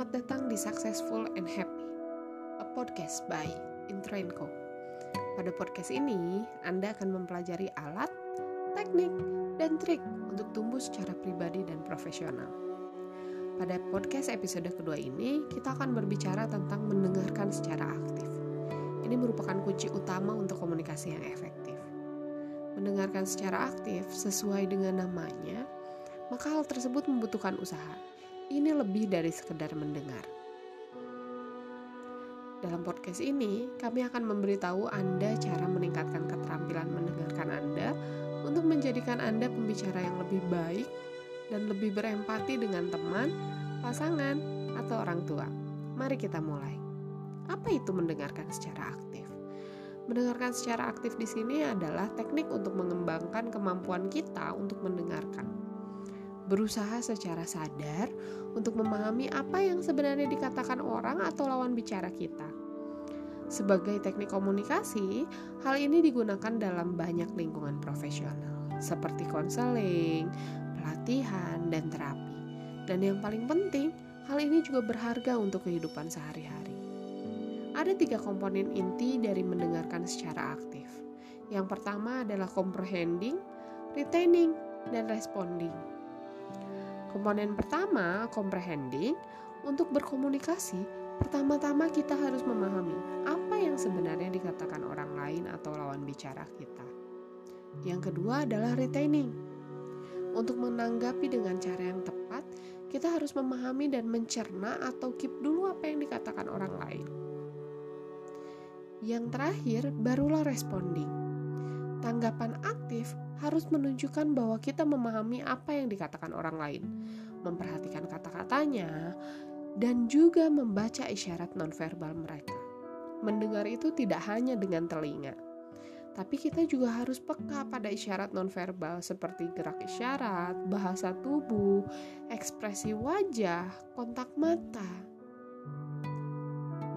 Selamat datang di Successful and Happy, a podcast by Intrainco. Pada podcast ini, Anda akan mempelajari alat, teknik, dan trik untuk tumbuh secara pribadi dan profesional. Pada podcast episode kedua ini, kita akan berbicara tentang mendengarkan secara aktif. Ini merupakan kunci utama untuk komunikasi yang efektif. Mendengarkan secara aktif sesuai dengan namanya, maka hal tersebut membutuhkan usaha ini lebih dari sekedar mendengar. Dalam podcast ini, kami akan memberitahu Anda cara meningkatkan keterampilan mendengarkan Anda untuk menjadikan Anda pembicara yang lebih baik dan lebih berempati dengan teman, pasangan, atau orang tua. Mari kita mulai. Apa itu mendengarkan secara aktif? Mendengarkan secara aktif di sini adalah teknik untuk mengembangkan kemampuan kita untuk mendengarkan berusaha secara sadar untuk memahami apa yang sebenarnya dikatakan orang atau lawan bicara kita. Sebagai teknik komunikasi, hal ini digunakan dalam banyak lingkungan profesional, seperti konseling, pelatihan, dan terapi. Dan yang paling penting, hal ini juga berharga untuk kehidupan sehari-hari. Ada tiga komponen inti dari mendengarkan secara aktif. Yang pertama adalah comprehending, retaining, dan responding. Komponen pertama, comprehending, untuk berkomunikasi, pertama-tama kita harus memahami apa yang sebenarnya dikatakan orang lain atau lawan bicara kita. Yang kedua adalah retaining. Untuk menanggapi dengan cara yang tepat, kita harus memahami dan mencerna atau keep dulu apa yang dikatakan orang lain. Yang terakhir, barulah responding. Tanggapan aktif harus menunjukkan bahwa kita memahami apa yang dikatakan orang lain, memperhatikan kata-katanya, dan juga membaca isyarat nonverbal mereka. Mendengar itu tidak hanya dengan telinga, tapi kita juga harus peka pada isyarat nonverbal seperti gerak isyarat, bahasa tubuh, ekspresi wajah, kontak mata.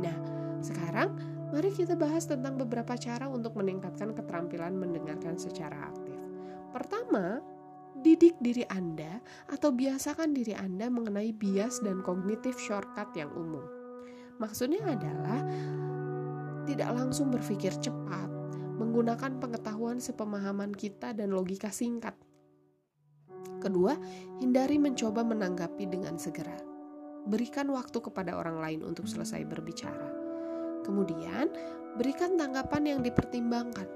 Nah, sekarang Mari kita bahas tentang beberapa cara untuk meningkatkan keterampilan mendengarkan secara aktif. Pertama, didik diri Anda atau biasakan diri Anda mengenai bias dan kognitif shortcut yang umum. Maksudnya adalah tidak langsung berpikir cepat, menggunakan pengetahuan sepemahaman kita dan logika singkat. Kedua, hindari mencoba menanggapi dengan segera. Berikan waktu kepada orang lain untuk selesai berbicara Kemudian, berikan tanggapan yang dipertimbangkan.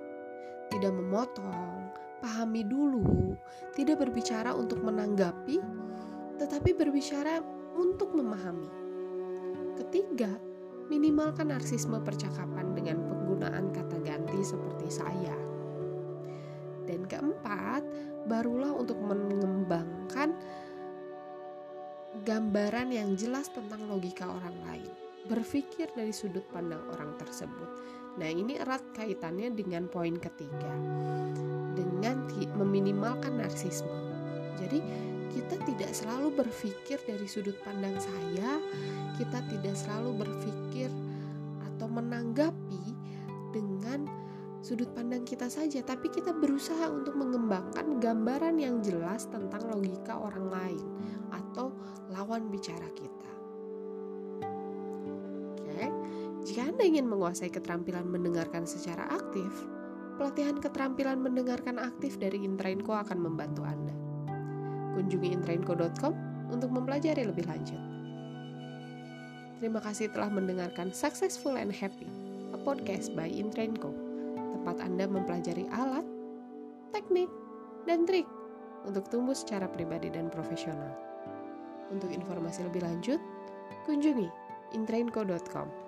Tidak memotong, pahami dulu, tidak berbicara untuk menanggapi, tetapi berbicara untuk memahami. Ketiga, minimalkan narsisme percakapan dengan penggunaan kata ganti seperti saya. Dan keempat, barulah untuk mengembangkan gambaran yang jelas tentang logika orang lain berpikir dari sudut pandang orang tersebut. Nah, ini erat kaitannya dengan poin ketiga, dengan meminimalkan narsisme. Jadi, kita tidak selalu berpikir dari sudut pandang saya, kita tidak selalu berpikir atau menanggapi dengan sudut pandang kita saja, tapi kita berusaha untuk mengembangkan gambaran yang jelas tentang logika orang lain atau lawan bicara kita. Jika Anda ingin menguasai keterampilan mendengarkan secara aktif, pelatihan keterampilan mendengarkan aktif dari Intrainco akan membantu Anda. Kunjungi intrainco.com untuk mempelajari lebih lanjut. Terima kasih telah mendengarkan Successful and Happy, a podcast by Intrainco, tempat Anda mempelajari alat, teknik, dan trik untuk tumbuh secara pribadi dan profesional. Untuk informasi lebih lanjut, kunjungi intrainco.com.